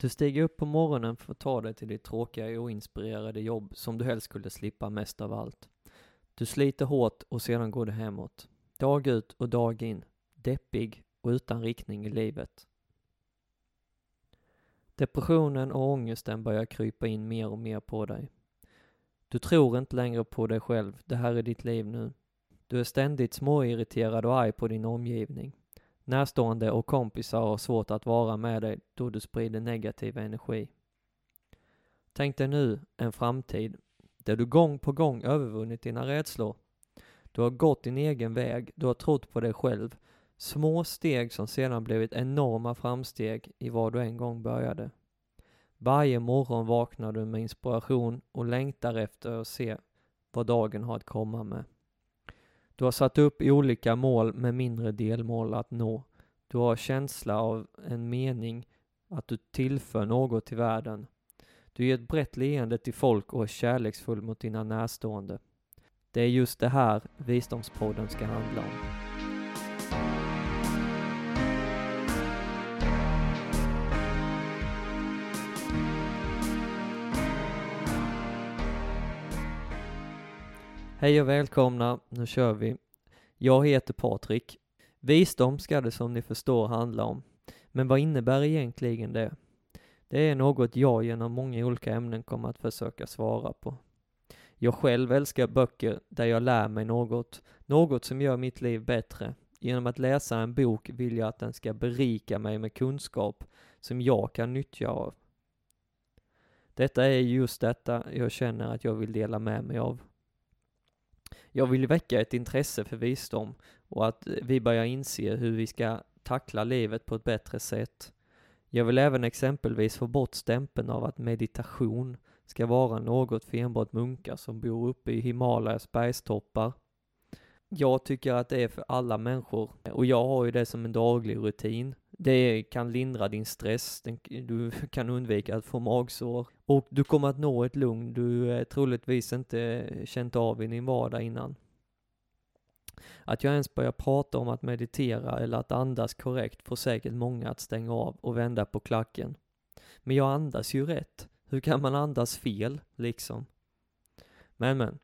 Du stiger upp på morgonen för att ta dig till ditt tråkiga och oinspirerade jobb som du helst skulle slippa mest av allt. Du sliter hårt och sedan går du hemåt. Dag ut och dag in. Deppig och utan riktning i livet. Depressionen och ångesten börjar krypa in mer och mer på dig. Du tror inte längre på dig själv, det här är ditt liv nu. Du är ständigt småirriterad och arg på din omgivning. Närstående och kompisar har svårt att vara med dig då du sprider negativ energi. Tänk dig nu en framtid där du gång på gång övervunnit dina rädslor. Du har gått din egen väg, du har trott på dig själv. Små steg som sedan blivit enorma framsteg i vad du en gång började. Varje morgon vaknar du med inspiration och längtar efter att se vad dagen har att komma med. Du har satt upp olika mål med mindre delmål att nå. Du har känsla av en mening, att du tillför något till världen. Du ger ett brett leende till folk och är kärleksfull mot dina närstående. Det är just det här Visdomspodden ska handla om. Hej och välkomna, nu kör vi. Jag heter Patrik. Visdom ska det som ni förstår handla om. Men vad innebär egentligen det? Det är något jag genom många olika ämnen kommer att försöka svara på. Jag själv älskar böcker där jag lär mig något, något som gör mitt liv bättre. Genom att läsa en bok vill jag att den ska berika mig med kunskap som jag kan nyttja av. Detta är just detta jag känner att jag vill dela med mig av. Jag vill väcka ett intresse för visdom och att vi börjar inse hur vi ska tackla livet på ett bättre sätt. Jag vill även exempelvis få bort stämpeln av att meditation ska vara något för enbart munkar som bor uppe i Himalayas bergstoppar. Jag tycker att det är för alla människor och jag har ju det som en daglig rutin. Det kan lindra din stress, du kan undvika att få magsår och du kommer att nå ett lugn du eh, troligtvis inte eh, känt av i din vardag innan. Att jag ens börjar prata om att meditera eller att andas korrekt får säkert många att stänga av och vända på klacken. Men jag andas ju rätt. Hur kan man andas fel, liksom? Men men,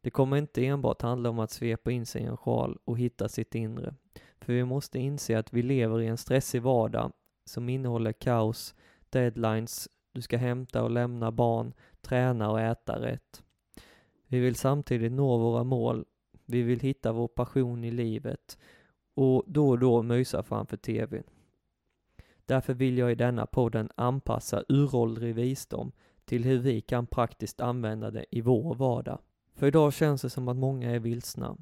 det kommer inte enbart handla om att svepa in sig i en sjal och hitta sitt inre. För vi måste inse att vi lever i en stressig vardag som innehåller kaos, deadlines, du ska hämta och lämna barn, träna och äta rätt. Vi vill samtidigt nå våra mål vi vill hitta vår passion i livet och då och då mysa framför TVn. Därför vill jag i denna podden anpassa uråldrig visdom till hur vi kan praktiskt använda det i vår vardag. För idag känns det som att många är vilsna.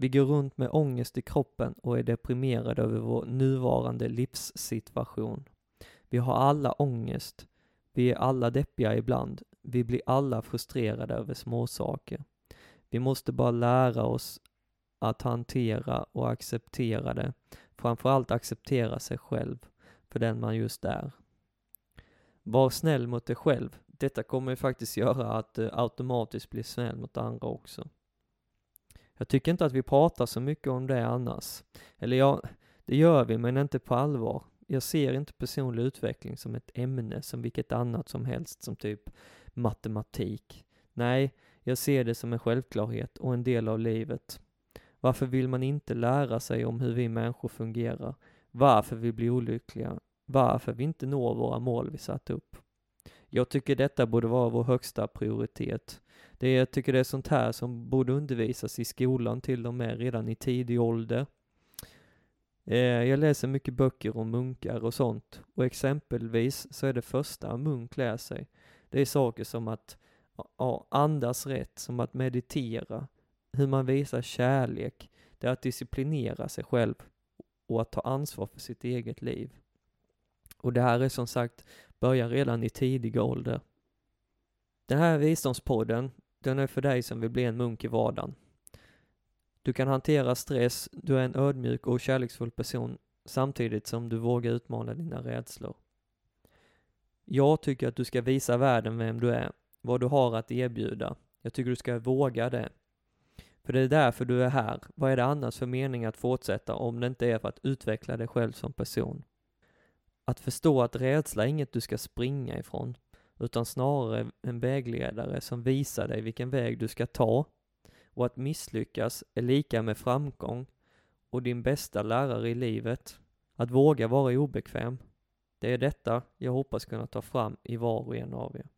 Vi går runt med ångest i kroppen och är deprimerade över vår nuvarande livssituation. Vi har alla ångest. Vi är alla deppiga ibland. Vi blir alla frustrerade över småsaker. Vi måste bara lära oss att hantera och acceptera det. Framförallt acceptera sig själv för den man just är. Var snäll mot dig själv. Detta kommer ju faktiskt göra att du automatiskt blir snäll mot andra också. Jag tycker inte att vi pratar så mycket om det annars. Eller ja, det gör vi, men inte på allvar. Jag ser inte personlig utveckling som ett ämne som vilket annat som helst, som typ matematik. Nej, jag ser det som en självklarhet och en del av livet. Varför vill man inte lära sig om hur vi människor fungerar? Varför vi blir olyckliga? Varför vi inte når våra mål vi satt upp? Jag tycker detta borde vara vår högsta prioritet. Det är, jag tycker det är sånt här som borde undervisas i skolan till och med redan i tidig ålder. Eh, jag läser mycket böcker om munkar och sånt och exempelvis så är det första en munk lär sig, det är saker som att ja, andas rätt, som att meditera, hur man visar kärlek, det är att disciplinera sig själv och att ta ansvar för sitt eget liv. Och det här är som sagt, börjar redan i tidig ålder. Den här visdomspodden, den är för dig som vill bli en munk i vardagen. Du kan hantera stress, du är en ödmjuk och kärleksfull person samtidigt som du vågar utmana dina rädslor. Jag tycker att du ska visa världen vem du är vad du har att erbjuda. Jag tycker du ska våga det. För det är därför du är här. Vad är det annars för mening att fortsätta om det inte är för att utveckla dig själv som person? Att förstå att rädsla är inget du ska springa ifrån, utan snarare en vägledare som visar dig vilken väg du ska ta och att misslyckas är lika med framgång och din bästa lärare i livet. Att våga vara obekväm. Det är detta jag hoppas kunna ta fram i var och en av er.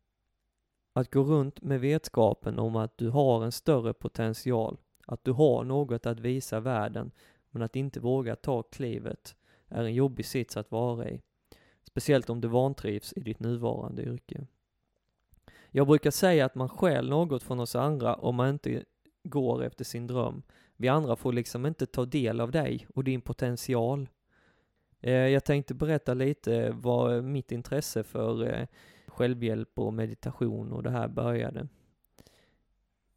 Att gå runt med vetskapen om att du har en större potential, att du har något att visa världen, men att inte våga ta klivet är en jobbig sits att vara i. Speciellt om du vantrivs i ditt nuvarande yrke. Jag brukar säga att man stjäl något från oss andra om man inte går efter sin dröm. Vi andra får liksom inte ta del av dig och din potential. Eh, jag tänkte berätta lite vad mitt intresse för eh, självhjälp och meditation och det här började.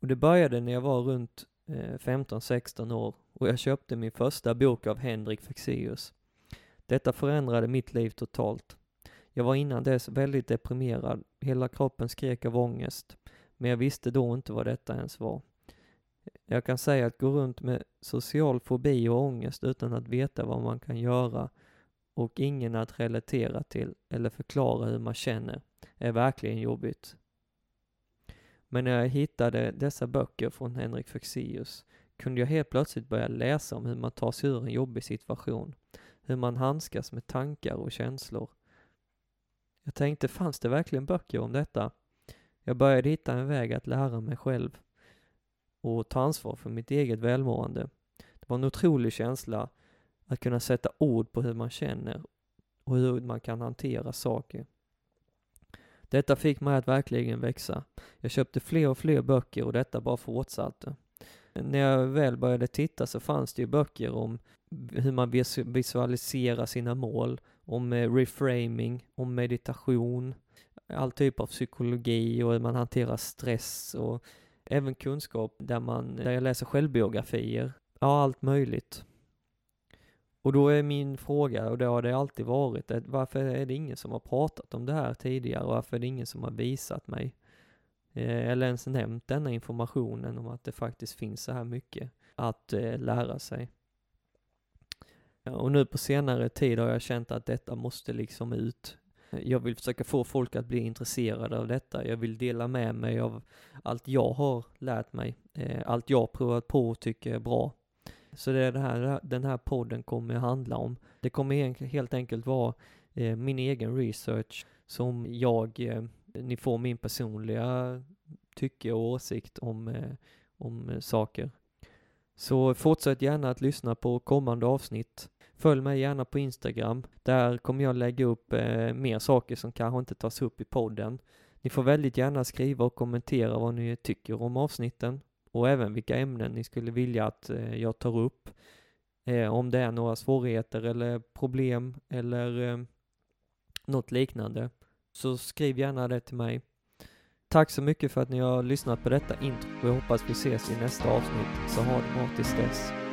Och det började när jag var runt eh, 15-16 år och jag köpte min första bok av Henrik Fexeus. Detta förändrade mitt liv totalt. Jag var innan dess väldigt deprimerad, hela kroppen skrek av ångest, men jag visste då inte vad detta ens var. Jag kan säga att gå runt med social fobi och ångest utan att veta vad man kan göra och ingen att relatera till eller förklara hur man känner är verkligen jobbigt. Men när jag hittade dessa böcker från Henrik Fexeus kunde jag helt plötsligt börja läsa om hur man tar sig ur en jobbig situation, hur man handskas med tankar och känslor. Jag tänkte, fanns det verkligen böcker om detta? Jag började hitta en väg att lära mig själv och ta ansvar för mitt eget välmående. Det var en otrolig känsla att kunna sätta ord på hur man känner och hur man kan hantera saker. Detta fick mig att verkligen växa. Jag köpte fler och fler böcker och detta bara fortsatte. När jag väl började titta så fanns det ju böcker om hur man visualiserar sina mål, om eh, reframing, om meditation, all typ av psykologi och hur man hanterar stress och även kunskap där man, där jag läser självbiografier. Ja, allt möjligt. Och då är min fråga, och det har det alltid varit, varför är det ingen som har pratat om det här tidigare? och Varför är det ingen som har visat mig? Eh, eller ens nämnt denna informationen om att det faktiskt finns så här mycket att eh, lära sig. Och nu på senare tid har jag känt att detta måste liksom ut. Jag vill försöka få folk att bli intresserade av detta. Jag vill dela med mig av allt jag har lärt mig, eh, allt jag provat på och tycker är bra. Så det är det här den här podden kommer att handla om. Det kommer helt enkelt vara min egen research som jag, ni får min personliga tycke och åsikt om, eh, om eh, saker. Så fortsätt gärna att lyssna på kommande avsnitt. Följ mig gärna på Instagram. Där kommer jag lägga upp eh, mer saker som kanske inte tas upp i podden. Ni får väldigt gärna skriva och kommentera vad ni tycker om avsnitten och även vilka ämnen ni skulle vilja att eh, jag tar upp. Eh, om det är några svårigheter eller problem eller eh, något liknande. Så skriv gärna det till mig. Tack så mycket för att ni har lyssnat på detta intro och jag hoppas vi ses i nästa avsnitt. Så ha det bra tills dess.